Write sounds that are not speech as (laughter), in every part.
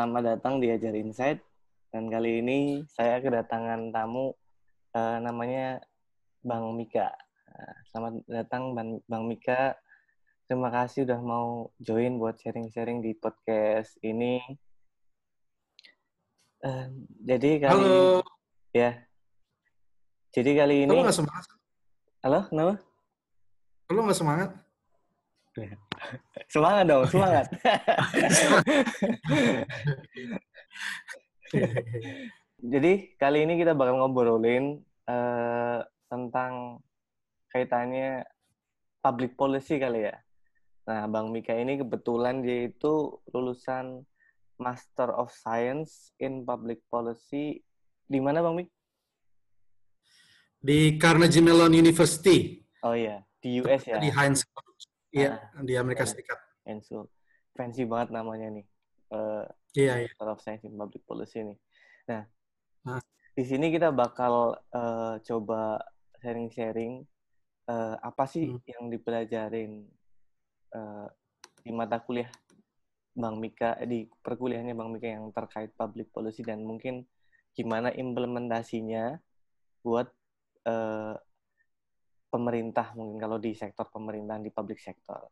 Selamat datang di Ajar Insight. Dan kali ini saya kedatangan tamu eh, namanya Bang Mika. Eh, selamat datang Bang, Bang Mika. Terima kasih udah mau join buat sharing-sharing di podcast ini. Eh, jadi kali Halo. ya. Jadi kali ini Lu nggak semangat? Halo, kenapa? Nggak semangat? (laughs) Semangat dong, semangat. Jadi kali ini kita bakal ngobrolin eh, tentang kaitannya public policy kali ya. Nah, Bang Mika ini kebetulan dia itu lulusan Master of Science in Public Policy di mana Bang Mik? Di Carnegie Mellon University. Oh iya, di US ya. Di Heinz. Iya, Ah, di Amerika. Serikat. Enso. Fancy banget namanya nih. Eh, Iya, iya. Master of Science in Public Policy nih. Nah, Ah. di sini kita bakal eh, coba sharing-sharing eh, apa sih Hmm. yang dipelajarin eh, di mata kuliah Bang Mika di perkuliahannya Bang Mika yang terkait public policy dan mungkin gimana implementasinya buat eh, pemerintah mungkin kalau di sektor pemerintahan di public sector.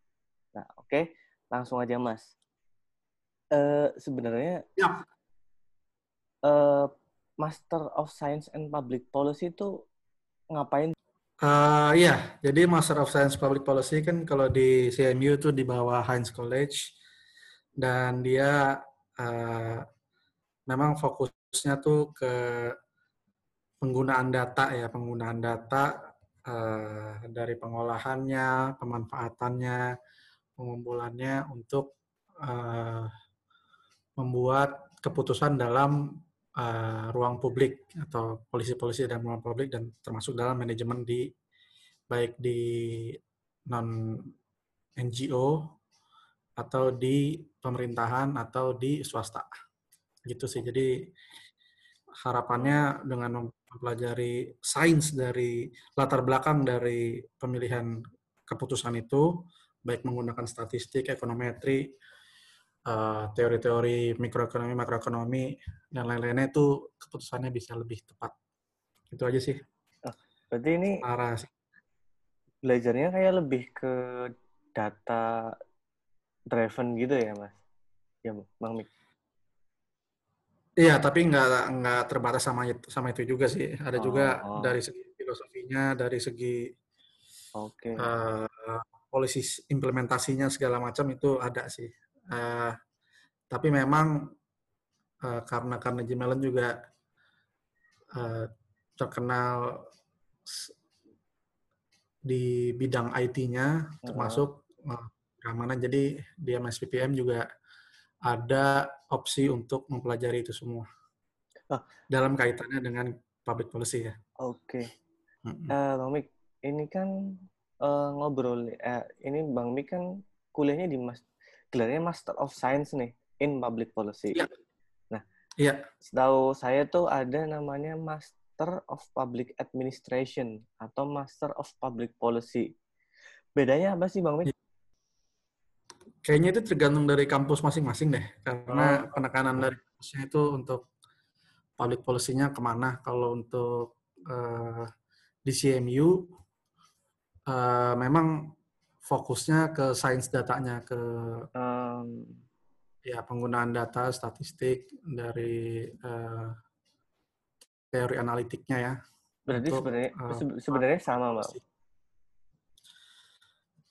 Nah, oke, langsung aja Mas. Eh, sebenarnya Siap. eh, Master of Science and Public Policy itu ngapain? Eh, Iya, jadi Master of Science Public Policy kan kalau di CMU itu di bawah Heinz College. Dan dia eh, memang fokusnya tuh ke penggunaan data ya, penggunaan data eh, dari pengolahannya, pemanfaatannya, pengumpulannya untuk eh, membuat keputusan dalam eh, ruang publik atau polisi-polisi dalam ruang publik dan termasuk dalam manajemen di baik di non NGO atau di pemerintahan atau di swasta. Gitu sih. Jadi harapannya dengan mempelajari sains dari latar belakang dari pemilihan keputusan itu baik menggunakan statistik ekonometri eh, teori-teori mikroekonomi makroekonomi dan lain-lainnya itu keputusannya bisa lebih tepat itu aja sih Berarti ini arah sih. belajarnya kayak lebih ke data driven gitu ya, Mas? Ya, Bang Mik. Iya, tapi nggak nggak terbatas sama itu, sama itu juga sih. Ada juga Oh. dari segi filosofinya, dari segi Oke. eh, polisi implementasinya segala macam itu ada sih. Eh, tapi memang eh, karena Carnegie Mellon juga eh, terkenal di bidang IT-nya, termasuk eh, keamanan. Jadi di MSPPM juga ada opsi untuk mempelajari itu semua Ah. dalam kaitannya dengan public policy ya. Oke. Mm-mm. Eh, Bang Mik, ini kan eh, ngobrol eh, ini Bang Mik kan kuliahnya di mas gelarnya Master of Science nih in Public Policy. Iya. Nah, Iya. setahu saya tuh ada namanya Master of Public Administration atau Master of Public Policy. Bedanya apa sih Bang Mik? Kayaknya itu tergantung dari kampus masing-masing deh, karena Oh. penekanan dari kampusnya itu untuk public policy-nya ke mana. Kalau untuk eh, di CMU, eh, memang fokusnya ke sains datanya, ke Em, ya penggunaan data, statistik dari eh, teori analitiknya ya. berarti Untuk, sebenarnya se- sebenarnya sama, Bang.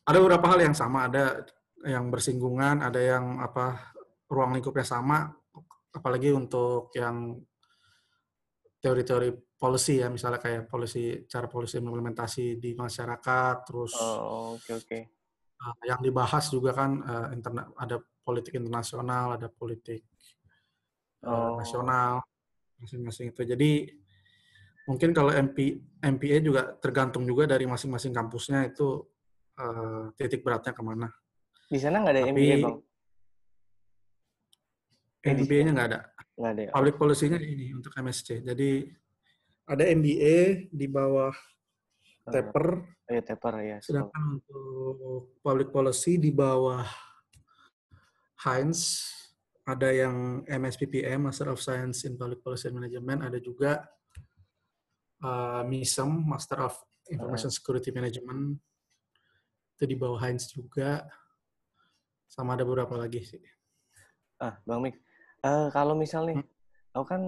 Ada beberapa hal yang sama, ada yang bersinggungan, ada yang apa ruang lingkupnya sama, apalagi untuk yang teori-teori policy ya, misalnya kayak polisi cara polisi implementasi di masyarakat, terus Oh, oke oke. uh, yang dibahas juga kan uh, interna- ada politik internasional, ada politik uh, Oh. nasional masing-masing itu. Jadi mungkin kalau MP, MPA juga tergantung juga dari masing-masing kampusnya itu uh, titik beratnya ke mana. Di sana nggak ada Tapi MBA, Bang? Eh, MBA-nya nggak ada. Nggak ada ya? Public policy-nya ini untuk MSc. Jadi ada MBA di bawah Eh, Taper, oh, ya, Taper ya. sedangkan untuk public policy di bawah Heinz, ada yang MSPPM, Master of Science in Public Policy and Management, ada juga uh, MISM, Master of Information Security Management, itu di bawah Heinz juga, sama ada beberapa lagi sih. Ah, Bang Mik, uh, kalau misalnya, hmm? aku kan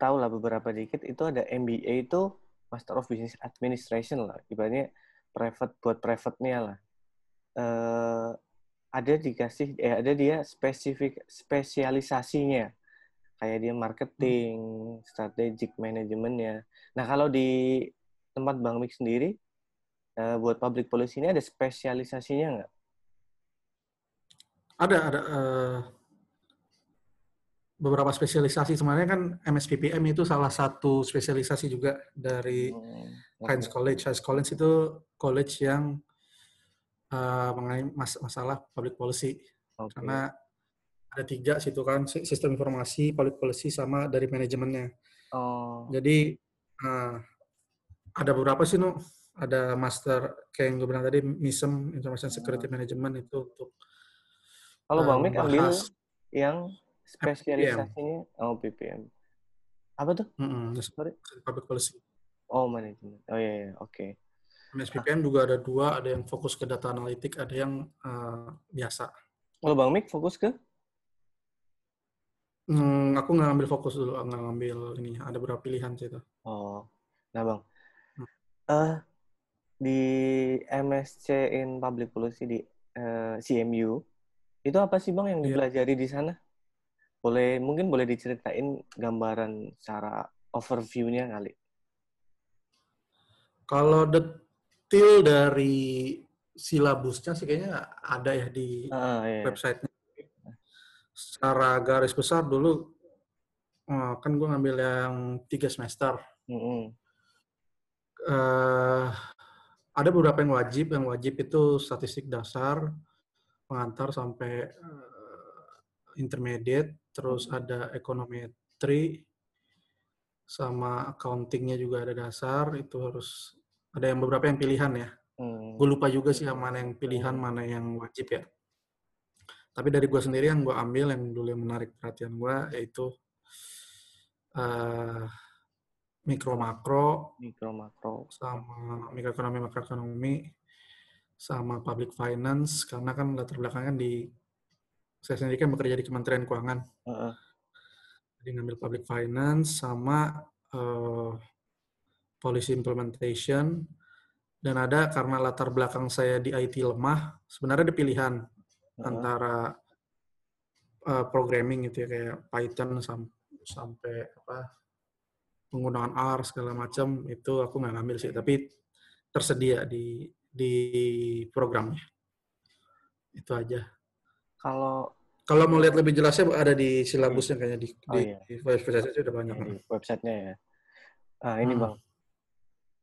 tahu lah beberapa dikit, itu ada MBA itu Master of Business Administration lah, ibaratnya private buat private-nya lah. Uh, ada dikasih eh ada dia spesifik spesialisasinya kayak dia marketing, hmm. strategic manajemennya. Nah kalau di tempat Bang Mik sendiri uh, buat public policy ini ada spesialisasinya nggak? Ada ada uh, beberapa spesialisasi sebenarnya kan MSPPM itu salah satu spesialisasi juga dari hmm. Heinz College. Heinz College itu college yang uh, mengenai mas masalah public policy. Okay. Karena ada tiga situ kan, sistem informasi, public policy, sama dari manajemennya. Oh. Jadi uh, ada beberapa sih, nu Ada master, kayak yang gue bilang tadi, MISM, Information Security oh. Management, itu untuk Kalau Bang Mik ambil yang spesialisasinya, oh PPM. Apa tuh? Mm -hmm. Sorry. Public policy. Oh, manajemen. Oh iya, iya. oke. Okay. MSPPM juga ada dua, ada yang fokus ke data analitik, ada yang uh, biasa. Kalau Bang Mik fokus ke? Hmm, aku nggak ngambil fokus dulu, nggak ngambil ini. Ada beberapa pilihan sih itu. Oh, nah Bang, hmm. uh, di MSc in Public Policy di uh, CMU, itu apa sih Bang yang iya. dipelajari yeah. di sana? Boleh, mungkin boleh diceritain gambaran secara overview-nya kali. Kalau detail dari silabusnya sih kayaknya ada ya di ah, iya. websitenya. Secara garis besar dulu oh, kan gue ngambil yang tiga semester. Mm -hmm. uh, ada beberapa yang wajib. Yang wajib itu statistik dasar, pengantar sampai uh, intermediate, terus mm-hmm. ada ekonometri, sama accountingnya juga ada dasar. Itu harus ada yang beberapa yang pilihan ya. Hmm. Gue lupa juga sih mana yang pilihan, hmm. mana yang wajib ya. Tapi dari gue sendiri yang gue ambil yang dulu yang menarik perhatian gue yaitu uh, mikro makro, mikro makro, sama mikroekonomi makroekonomi, sama public finance karena kan latar belakangnya kan di saya sendiri kan bekerja di Kementerian Keuangan. Uh -uh. Jadi ngambil public finance sama uh, policy implementation, dan ada karena latar belakang saya di IT lemah, sebenarnya ada pilihan uh-huh. antara uh, programming gitu ya kayak Python sam sampai apa penggunaan R segala macam itu aku nggak ngambil sih, tapi tersedia di di programnya. Itu aja. Kalau kalau mau lihat lebih jelasnya ada di silabusnya kayaknya di, oh, di, iya. di website udah banyak. Di websitenya ya. Ah, ini hmm. bang,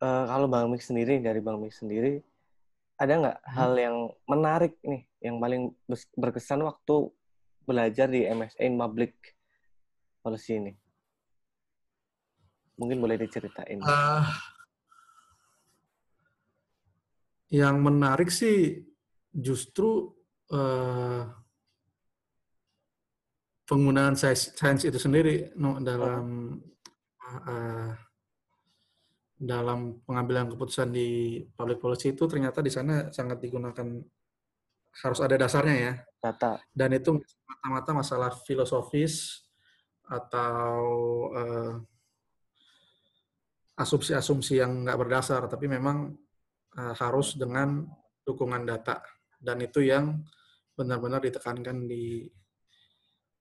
uh, kalau Bang Mik sendiri dari Bang Mik sendiri ada nggak hmm. hal yang menarik nih yang paling berkesan waktu belajar di MSA in Public Policy ini? Mungkin boleh diceritain. Uh, yang menarik sih justru uh, penggunaan sains itu sendiri no, dalam uh, dalam pengambilan keputusan di public policy itu ternyata di sana sangat digunakan harus ada dasarnya ya. Data. Dan itu mata-mata masalah filosofis atau uh, asumsi-asumsi yang nggak berdasar, tapi memang uh, harus dengan dukungan data. Dan itu yang benar-benar ditekankan di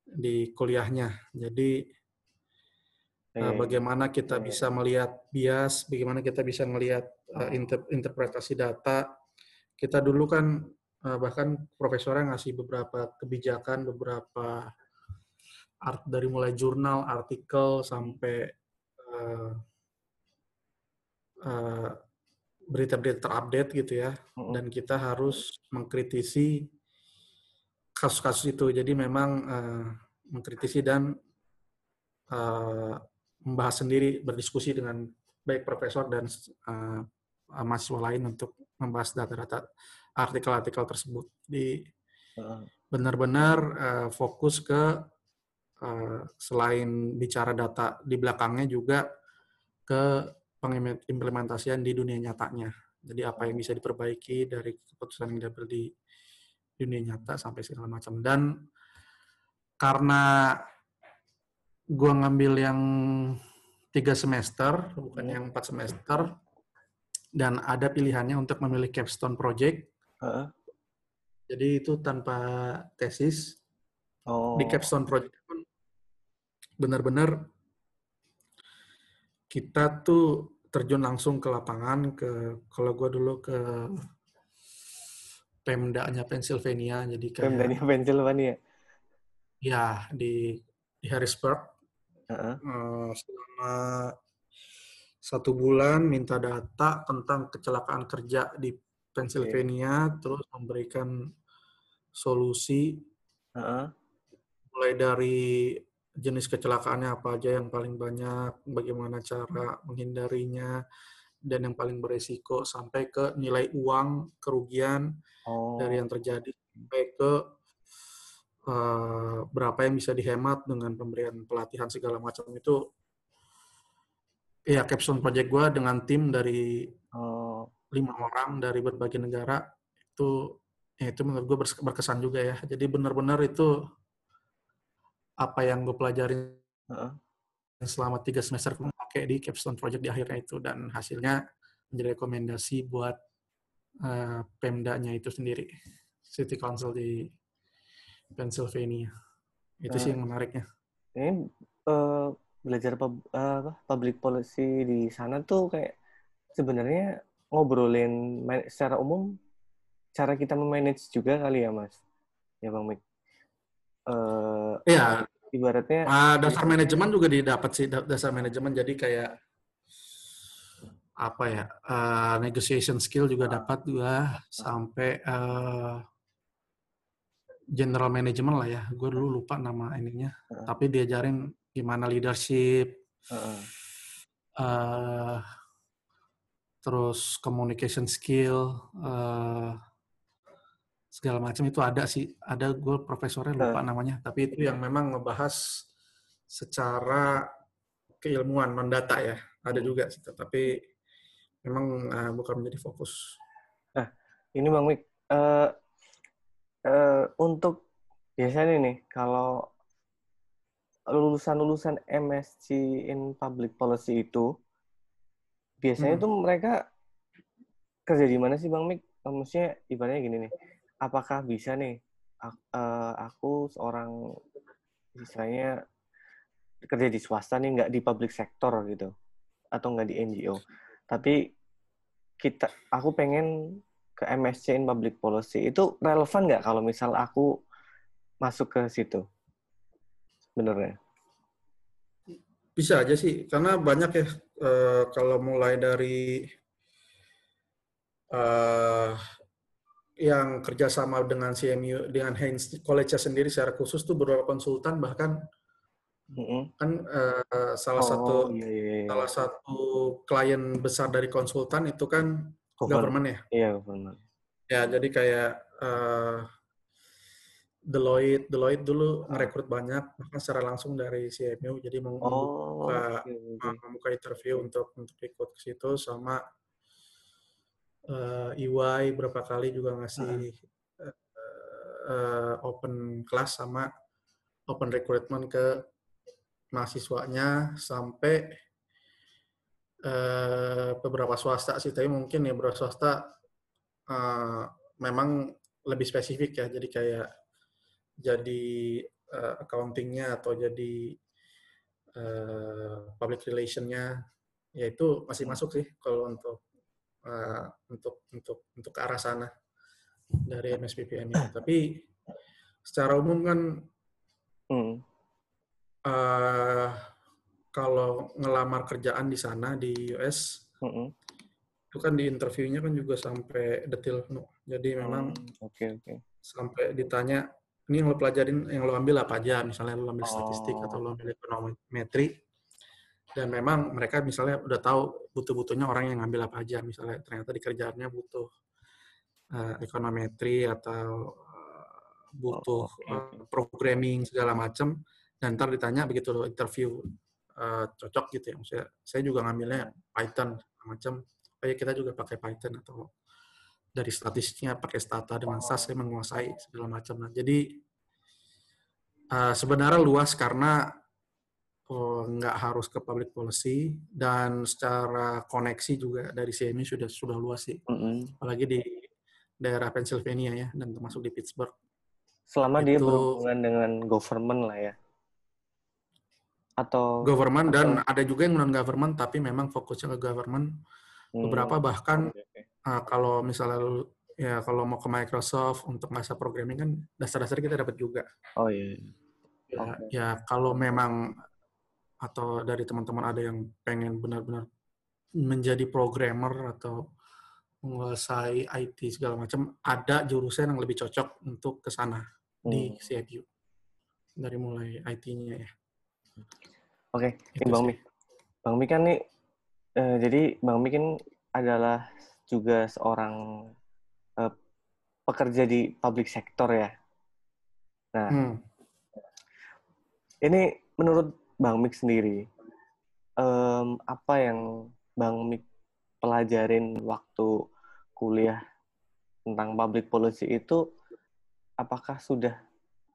di kuliahnya. Jadi Uh, bagaimana kita bisa melihat bias, bagaimana kita bisa melihat uh, inter interpretasi data. Kita dulu kan uh, bahkan profesornya ngasih beberapa kebijakan, beberapa art dari mulai jurnal, artikel sampai uh, uh, berita-berita terupdate gitu ya. Dan kita harus mengkritisi kasus-kasus itu. Jadi memang uh, mengkritisi dan uh, membahas sendiri, berdiskusi dengan baik profesor dan uh, mahasiswa lain untuk membahas data-data artikel-artikel tersebut. Di benar-benar uh, fokus ke uh, selain bicara data di belakangnya juga ke pengimplementasian di dunia nyatanya. Jadi apa yang bisa diperbaiki dari keputusan yang diambil di dunia nyata sampai segala macam. Dan karena gue ngambil yang tiga semester, bukan yang empat semester, dan ada pilihannya untuk memilih capstone project. Uh. Jadi itu tanpa tesis. Oh. Di capstone project pun benar-benar kita tuh terjun langsung ke lapangan ke kalau gue dulu ke Pemdanya Pennsylvania jadi kayak Pemdanya Pennsylvania ya di di Harrisburg uh -huh. uh, selama satu bulan minta data tentang kecelakaan kerja di Pennsylvania, okay. terus memberikan solusi uh -huh. mulai dari jenis kecelakaannya apa aja yang paling banyak, bagaimana cara menghindarinya, dan yang paling beresiko sampai ke nilai uang kerugian oh. dari yang terjadi sampai ke uh, berapa yang bisa dihemat dengan pemberian pelatihan segala macam itu ya capstone project gue dengan tim dari oh. lima orang dari berbagai negara itu ya itu menurut gue berkesan juga ya jadi benar-benar itu apa yang gue pelajari uh-huh. selama tiga semester gue pakai di capstone project di akhirnya itu dan hasilnya menjadi rekomendasi buat uh, pemdanya itu sendiri city council di Pennsylvania. Itu nah, sih yang menariknya. Ini uh, belajar pub, uh, public policy di sana tuh kayak sebenarnya ngobrolin secara umum cara kita memanage juga kali ya mas? Ya bang Mik? Uh, ya ibaratnya uh, dasar manajemen juga didapat sih dasar manajemen jadi kayak apa ya uh, negotiation skill juga dapat juga sampai uh, general management lah ya gue dulu lupa nama ininya uh. tapi diajarin gimana leadership, uh. Uh, terus communication skill, uh, segala macam itu ada sih. Ada gue profesornya lupa uh. namanya, tapi itu yang memang ngebahas secara keilmuan non data ya. Ada hmm. juga sih, tapi memang uh, bukan menjadi fokus. Nah, ini Bang Mik, uh, uh, untuk biasanya nih kalau lulusan-lulusan MSc in Public Policy itu biasanya hmm. tuh mereka kerja di mana sih Bang Mik? Maksudnya ibaratnya gini nih, apakah bisa nih eh, aku seorang misalnya kerja di swasta nih nggak di public sector gitu atau nggak di NGO, tapi kita aku pengen ke MSc in Public Policy itu relevan nggak kalau misal aku masuk ke situ? sebenarnya? Bisa aja sih, karena banyak ya uh, kalau mulai dari uh, yang kerjasama dengan CMU, dengan Heinz College sendiri secara khusus tuh beberapa konsultan bahkan mm-hmm. kan uh, salah oh, satu iya, iya, iya. salah satu klien besar dari konsultan itu kan government ya. Iya government. Ya jadi kayak uh, Deloitte, Deloitte dulu ngerekrut banyak bahkan secara langsung dari CMU jadi mau oh, membuka, okay. membuka interview untuk untuk ikut ke situ sama uh, eh, EY berapa kali juga ngasih uh. uh, open class sama open recruitment ke mahasiswanya sampai uh, beberapa swasta sih tapi mungkin ya beberapa swasta uh, memang lebih spesifik ya jadi kayak jadi uh, accountingnya atau jadi uh, public relationnya ya itu masih masuk sih kalau untuk uh, untuk untuk untuk ke arah sana dari MSPPN ini. Tapi secara umum kan hmm. uh, kalau ngelamar kerjaan di sana di US hmm. itu kan di interviewnya kan juga sampai detail no. Jadi memang hmm. okay, okay. sampai ditanya ini yang lo pelajarin, yang lo ambil apa aja, misalnya lo ambil statistik oh. atau lo ambil ekonometri, dan memang mereka misalnya udah tahu butuh-butuhnya orang yang ngambil apa aja, misalnya ternyata di kerjaannya butuh uh, ekonometri atau uh, butuh Oh, uh, programming segala macam dan ntar ditanya begitu interview uh, cocok gitu ya. Maksudnya saya juga ngambilnya Python macam oh ya kita juga pakai Python atau dari statistiknya pakai Stata dengan Oh. SAS saya menguasai segala macam nah jadi uh, sebenarnya luas karena nggak harus ke public policy dan secara koneksi juga dari CMU sudah sudah luas sih Mm-mm. apalagi di daerah Pennsylvania ya dan termasuk di Pittsburgh Selama dia Itu- berhubungan dengan government lah ya. Atau government dan Atau- ada juga yang non government tapi memang fokusnya ke government Hmm, beberapa bahkan oke. uh, kalau misalnya ya kalau mau ke Microsoft untuk masa programming kan dasar-dasar kita dapat juga Oh iya. ya, Oke. ya kalau memang atau dari teman-teman ada yang pengen benar-benar menjadi programmer atau menguasai IT segala macam ada jurusan yang lebih cocok untuk ke sana di Hmm. CFU dari mulai IT-nya ya Oke, ini Itu Bang. Mi. Bang Mi kan nih, eh, jadi Bang Mi kan adalah juga seorang eh, pekerja di public sector ya. Nah, Hmm. ini menurut Bang Mik sendiri, em, apa yang Bang Mik pelajarin waktu kuliah tentang public policy itu, apakah sudah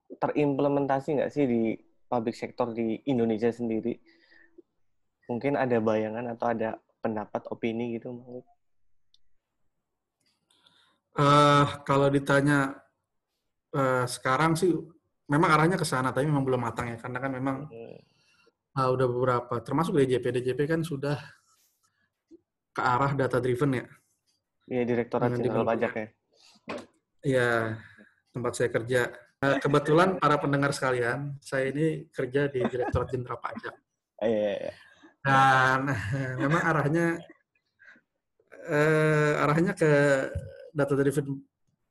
terimplementasi nggak sih di public sector di Indonesia sendiri? Mungkin ada bayangan atau ada pendapat, opini gitu, Bang Mik? Eh, kalau ditanya eh, sekarang sih memang arahnya ke sana tapi memang belum matang ya karena kan memang Hmm, ah, udah beberapa termasuk DJP DJP kan sudah ke arah data driven ya Iya, Direktorat Jenderal. Pajak ya. ya tempat saya kerja Eh, kebetulan para pendengar sekalian saya ini kerja di Direktorat Jenderal Pajak Eh, Iya, iya. dan (laughs) memang arahnya eh, arahnya ke data driven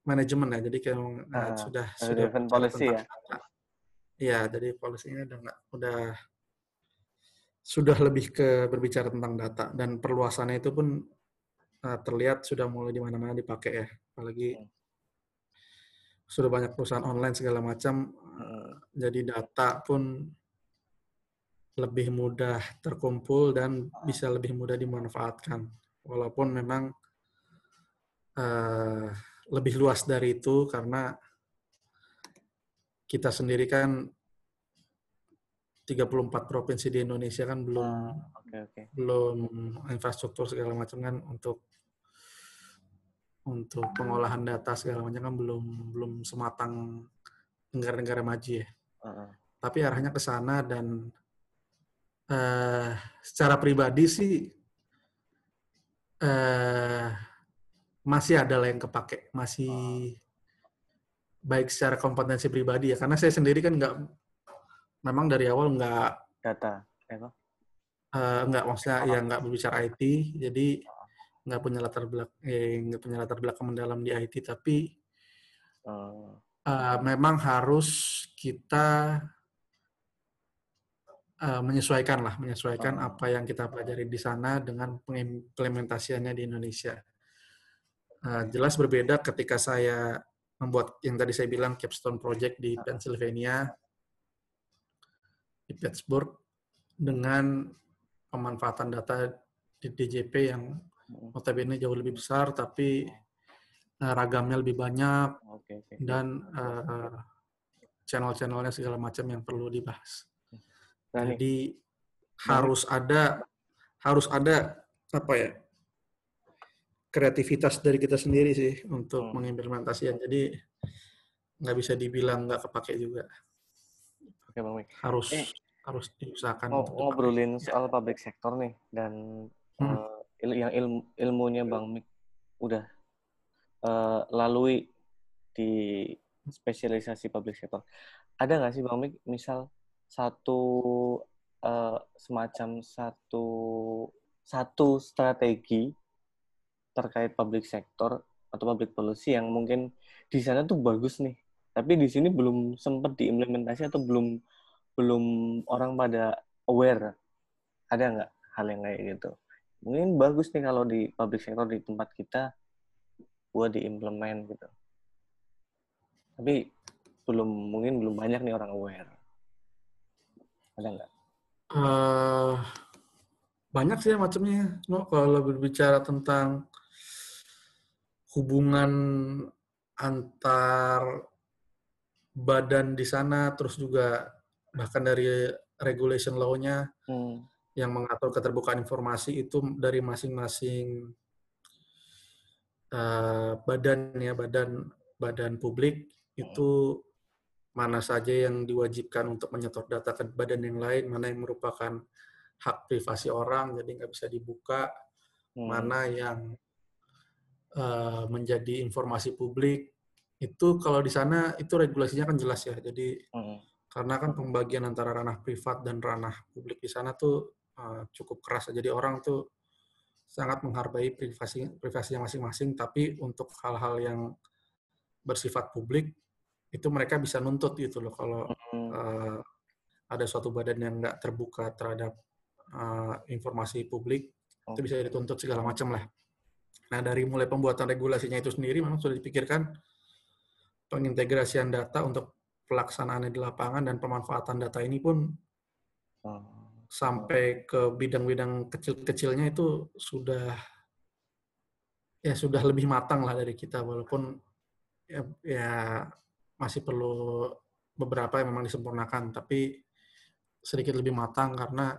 management ya jadi kayak Ah, sudah sudah policy ya? Iya, jadi polisinya udah nggak udah sudah lebih ke berbicara tentang data dan perluasannya itu pun eh, terlihat sudah mulai di mana-mana dipakai ya, apalagi Hmm. sudah banyak perusahaan online segala macam, Hmm. jadi data pun lebih mudah terkumpul dan bisa lebih mudah dimanfaatkan. Walaupun memang eh, lebih luas dari itu karena kita sendiri kan 34 provinsi di Indonesia kan belum Ah, Oke, oke. belum infrastruktur segala macam kan untuk untuk pengolahan data segala macam kan belum belum sematang negara-negara maju ya. Heeh. Tapi arahnya ke sana dan eh, secara pribadi sih eh, masih ada lah yang kepake, masih baik secara kompetensi pribadi ya. Karena saya sendiri kan nggak memang dari awal nggak Data. Eh, apa? Eh, nggak maksudnya ya nggak berbicara IT jadi nggak punya latar belakang eh, nggak punya latar belakang mendalam di IT tapi Eh, eh, memang harus kita eh, menyesuaikan lah menyesuaikan Oh. apa yang kita pelajari di sana dengan pengimplementasiannya di Indonesia Eh, jelas berbeda ketika saya membuat yang tadi saya bilang capstone project di Pennsylvania di Pittsburgh dengan pemanfaatan data di DJP yang Hmm. notabene jauh lebih besar tapi eh, ragamnya lebih banyak Oke, oke. dan eh, channel-channelnya segala macam yang perlu dibahas. Nah, Jadi harus ada harus ada apa ya kreativitas dari kita sendiri sih untuk Hmm. mengimplementasikan. Jadi nggak bisa dibilang nggak kepake juga. Oke Bang Mik. Harus Eh. harus diusahakan Mau ngobrolin soal public sector nih dan Hmm. eh, il- yang ilmu ilmunya Bang Mik udah eh, lalui di spesialisasi public sector. Ada nggak sih Bang Mik misal satu eh, semacam satu satu strategi terkait public sector atau public policy yang mungkin di sana tuh bagus nih, tapi di sini belum sempat diimplementasi atau belum belum orang pada aware. Ada nggak hal yang kayak gitu? Mungkin bagus nih kalau di public sector di tempat kita buat diimplement gitu. Tapi belum mungkin belum banyak nih orang aware. Ada nggak? Uh, banyak sih macamnya. No, kalau berbicara tentang hubungan antar badan di sana, terus juga bahkan dari regulation law-nya hmm. yang mengatur keterbukaan informasi itu dari masing-masing uh, badan ya badan badan publik itu mana saja yang diwajibkan untuk menyetor data ke badan yang lain, mana yang merupakan hak privasi orang, jadi nggak bisa dibuka, hmm. mana yang uh, menjadi informasi publik, itu kalau di sana itu regulasinya kan jelas ya. Jadi hmm. karena kan pembagian antara ranah privat dan ranah publik di sana tuh uh, cukup keras. Jadi orang tuh sangat menghargai privasi privasinya masing-masing. Tapi untuk hal-hal yang bersifat publik itu mereka bisa nuntut gitu loh kalau hmm. uh, ada suatu badan yang nggak terbuka terhadap uh, informasi publik oh. itu bisa dituntut segala macam lah. Nah dari mulai pembuatan regulasinya itu sendiri memang sudah dipikirkan pengintegrasian data untuk pelaksanaan di lapangan dan pemanfaatan data ini pun oh. sampai ke bidang-bidang kecil-kecilnya itu sudah ya sudah lebih matang lah dari kita walaupun ya, ya masih perlu beberapa yang memang disempurnakan, tapi sedikit lebih matang karena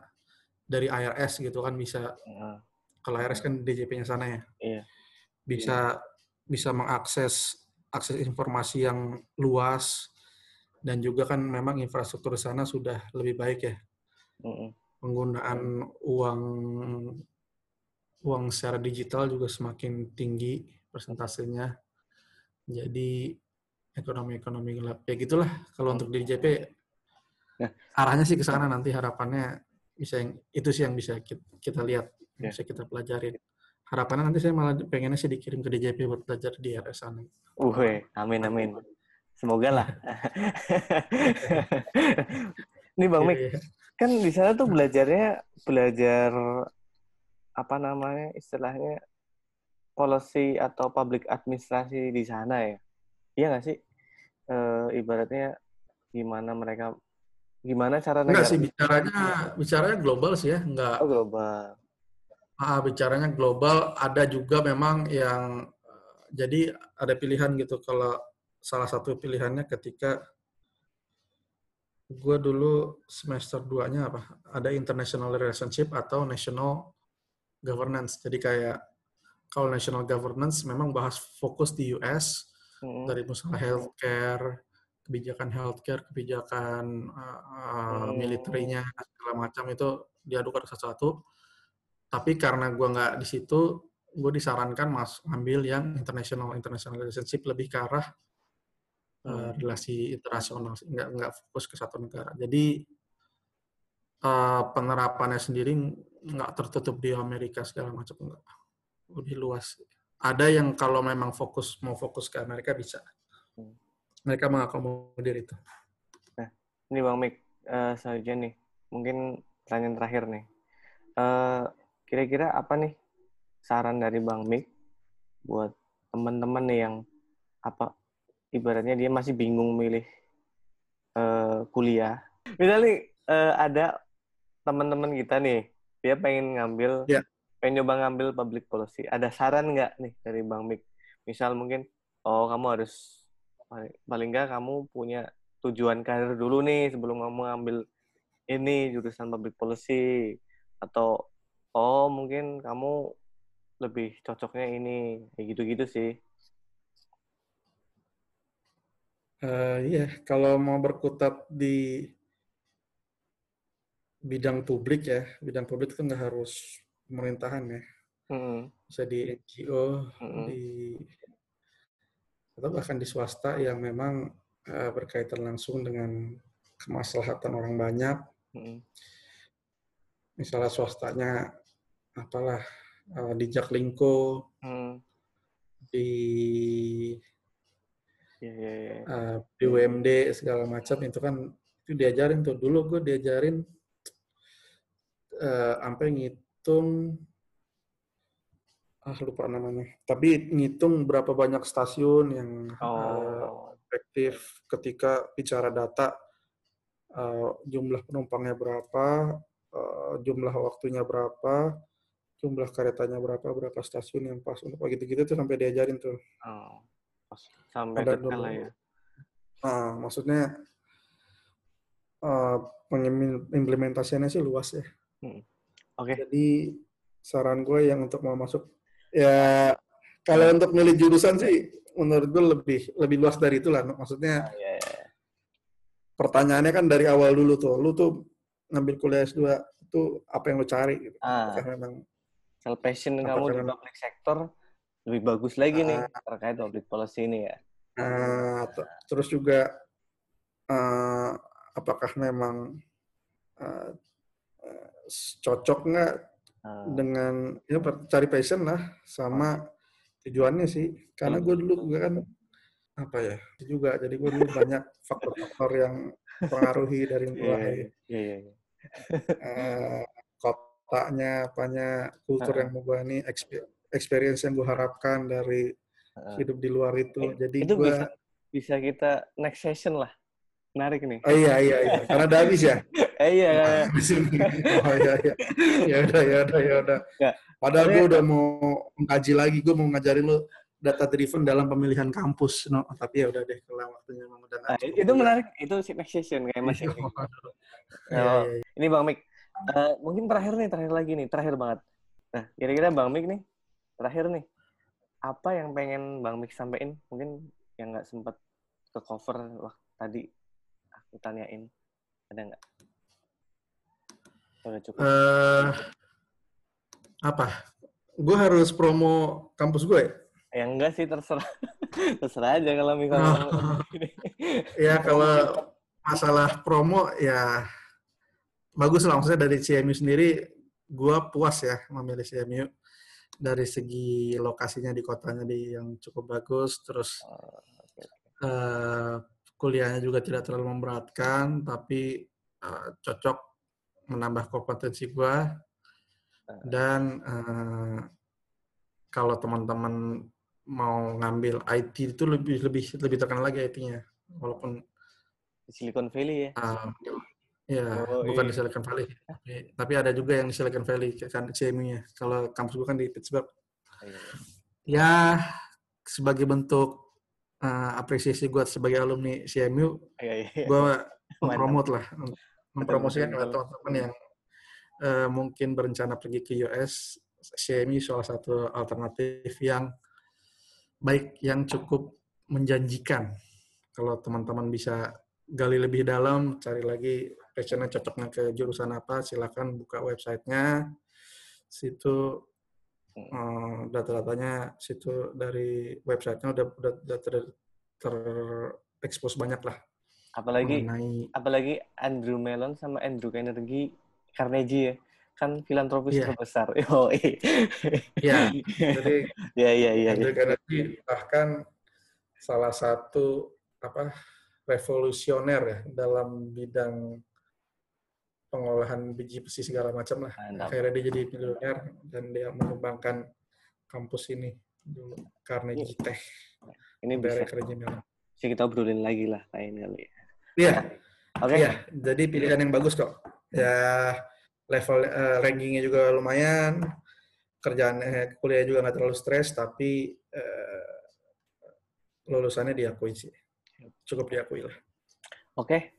dari IRS gitu kan bisa uh, kalau IRS kan DJP-nya sana ya, iya. bisa iya. bisa mengakses akses informasi yang luas dan juga kan memang infrastruktur sana sudah lebih baik ya. Penggunaan uang uang secara digital juga semakin tinggi persentasenya. Jadi ekonomi-ekonomi gelap. Ya gitulah kalau untuk DJP ya. arahnya sih ke sana nanti harapannya bisa yang itu sih yang bisa kita, kita lihat, ya. bisa kita pelajari. Harapannya nanti saya malah pengennya sih dikirim ke DJP buat belajar di RS sana. Uh, amin amin. Semoga lah. (laughs) Ini Bang Mik, iya, iya. kan di sana tuh belajarnya belajar apa namanya istilahnya policy atau public administrasi di sana ya. Iya nggak sih? uh, ibaratnya gimana mereka gimana cara negara Enggak sih bicaranya bicaranya global sih ya, enggak. Oh, global. Ah, bicaranya global, ada juga memang yang jadi ada pilihan gitu kalau salah satu pilihannya ketika gue dulu semester 2-nya apa? Ada international relationship atau national governance. Jadi kayak kalau national governance memang bahas fokus di US, hmm. dari misalnya healthcare, kebijakan healthcare, kebijakan uh, uh, militernya segala macam itu diaduk satu-satu. Tapi karena gue nggak di situ, gue disarankan mas ambil yang international international relationship lebih ke arah uh, relasi internasional, nggak nggak fokus ke satu negara. Jadi uh, penerapannya sendiri nggak tertutup di Amerika segala macam nggak lebih luas ada yang kalau memang fokus mau fokus ke Amerika bisa. Hmm. Mereka mengakomodir itu. Nah, ini Bang Mik, uh, selanjutnya nih, mungkin pertanyaan terakhir nih. Uh, kira-kira apa nih saran dari Bang Mik buat teman-teman nih yang apa ibaratnya dia masih bingung milih uh, kuliah. Misalnya uh, ada teman-teman kita nih, dia pengen ngambil yeah pengen nyoba ngambil public policy, ada saran nggak nih dari Bang Mik? Misal mungkin, oh kamu harus paling nggak kamu punya tujuan karir dulu nih sebelum kamu ngambil ini jurusan public policy atau oh mungkin kamu lebih cocoknya ini kayak gitu-gitu sih. Uh, iya, kalau mau berkutat di bidang publik ya, bidang publik itu nggak harus pemerintahan ya. Mm-hmm. Bisa di NGO, mm-hmm. di atau bahkan di swasta yang memang uh, berkaitan langsung dengan kemaslahatan orang banyak. Mm-hmm. Misalnya swastanya apalah uh, di Jaklingko, mm. di yeah, yeah, yeah. Uh, BUMD segala macam itu kan itu diajarin tuh dulu gue diajarin uh, sampai ngit ngitung ah lupa namanya tapi ngitung berapa banyak stasiun yang oh. uh, efektif ketika bicara data uh, jumlah penumpangnya berapa, uh, jumlah waktunya berapa, jumlah keretanya berapa, berapa stasiun yang pas untuk gitu-gitu tuh sampai diajarin tuh. Oh, sampai Ada detail lah ya. Uh, maksudnya uh, pengimplementasiannya sih luas ya. Hmm. Oke. Okay. Jadi saran gue yang untuk mau masuk ya kalau untuk milih jurusan sih menurut gue lebih lebih luas dari itu lah. Maksudnya oh, yeah, yeah. pertanyaannya kan dari awal dulu tuh. Lu tuh ngambil kuliah S2 itu apa yang lu cari gitu. Ah. Apakah memang kalau passion kamu di public sector lebih bagus lagi uh, nih ah. terkait public policy ini ya. Uh, terus juga uh, apakah memang uh, cocok nggak uh. dengan ya cari passion lah sama tujuannya sih karena gue dulu gue kan apa ya juga jadi gue dulu banyak faktor-faktor yang (laughs) pengaruhi dari gue yeah, yeah, yeah, yeah. uh, kotanya apanya kultur uh. yang mau gue ini experience yang gue harapkan dari uh. hidup di luar itu. Eh, jadi itu gue bisa, bisa kita next session lah. Menarik nih. Oh iya iya iya. Karena udah habis ya? (laughs) Eh, iya. (laughs) Oh iya iya. Ya udah ya udah ya udah. Ya. Padahal gue udah mau mengkaji lagi, gue mau ngajarin lo data driven dalam pemilihan kampus, no. Tapi ya udah deh, kalau waktunya memang udah. Nah, itu menarik, itu next session kayak Mas. oh, oh, ini Bang Mik, uh, mungkin terakhir nih, terakhir lagi nih, terakhir banget. Nah, kira-kira Bang Mik nih, terakhir nih, apa yang pengen Bang Mik sampaikan? Mungkin yang nggak sempat ke cover waktu tadi aku tanyain, ada nggak? Udah cukup. Uh, apa? Gue harus promo kampus gue ya? Ya enggak sih terserah. (laughs) terserah aja kalau misalnya. Oh. (laughs) ya kalau (laughs) masalah promo ya bagus lah maksudnya dari CMU sendiri gue puas ya memilih CMU dari segi lokasinya di kotanya di yang cukup bagus terus oh, okay. uh, kuliahnya juga tidak terlalu memberatkan tapi uh, cocok menambah kompetensi gue dan uh, kalau teman-teman mau ngambil IT itu lebih lebih lebih terkenal lagi IT-nya walaupun di Silicon Valley ya? Uh, ya oh, bukan iya. di Silicon Valley tapi, tapi ada juga yang di Silicon Valley kan CMU-nya kalau kampus gue kan di Pittsburgh oh, iya. ya sebagai bentuk uh, apresiasi gue sebagai alumni CMU iya, iya. gue (laughs) mempromot lah mempromosikan ke teman-teman yang uh, mungkin berencana pergi ke US, CMI salah satu alternatif yang baik yang cukup menjanjikan. Kalau teman-teman bisa gali lebih dalam, cari lagi passionnya cocoknya ke jurusan apa, silakan buka websitenya. Situ uh, data-datanya situ dari websitenya udah udah, udah ter, terekspos banyak lah. Apalagi mengenai, apalagi Andrew Mellon sama Andrew Carnegie Carnegie ya kan filantropis yeah. terbesar. (laughs) Oh, iya. Jadi ya ya ya. Andrew Carnegie bahkan salah satu apa revolusioner ya dalam bidang pengolahan biji besi segala macam lah. Mantap. Akhirnya dia jadi miliuner dan dia mengembangkan kampus ini dulu Carnegie iya. Tech. Ini bisa Carnegie Mellon. Bisa kita obrolin lagi lah lain kali. Iya. Oke. Okay. Iya, jadi pilihan yang bagus kok ya level uh, rankingnya juga lumayan kerjaan eh, kuliah juga nggak terlalu stres tapi uh, lulusannya diakui sih cukup diakui lah oke okay.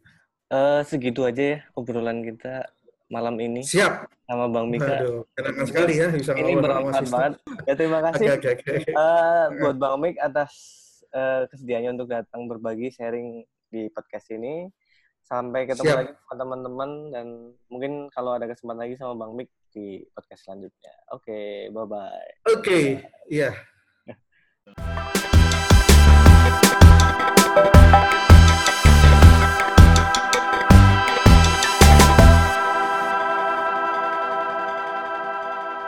Uh, segitu aja ya obrolan kita malam ini siap sama bang Mika Aduh, sekali ya bisa ini bermanfaat banget ya terima kasih okay, okay, okay. Uh, buat bang Mik atas uh, kesediaannya untuk datang berbagi sharing di podcast ini Sampai ketemu Siap. lagi sama teman-teman dan mungkin kalau ada kesempatan lagi sama Bang Mik di podcast selanjutnya. Oke, okay, bye-bye. Oke, okay. iya. Yeah. (laughs)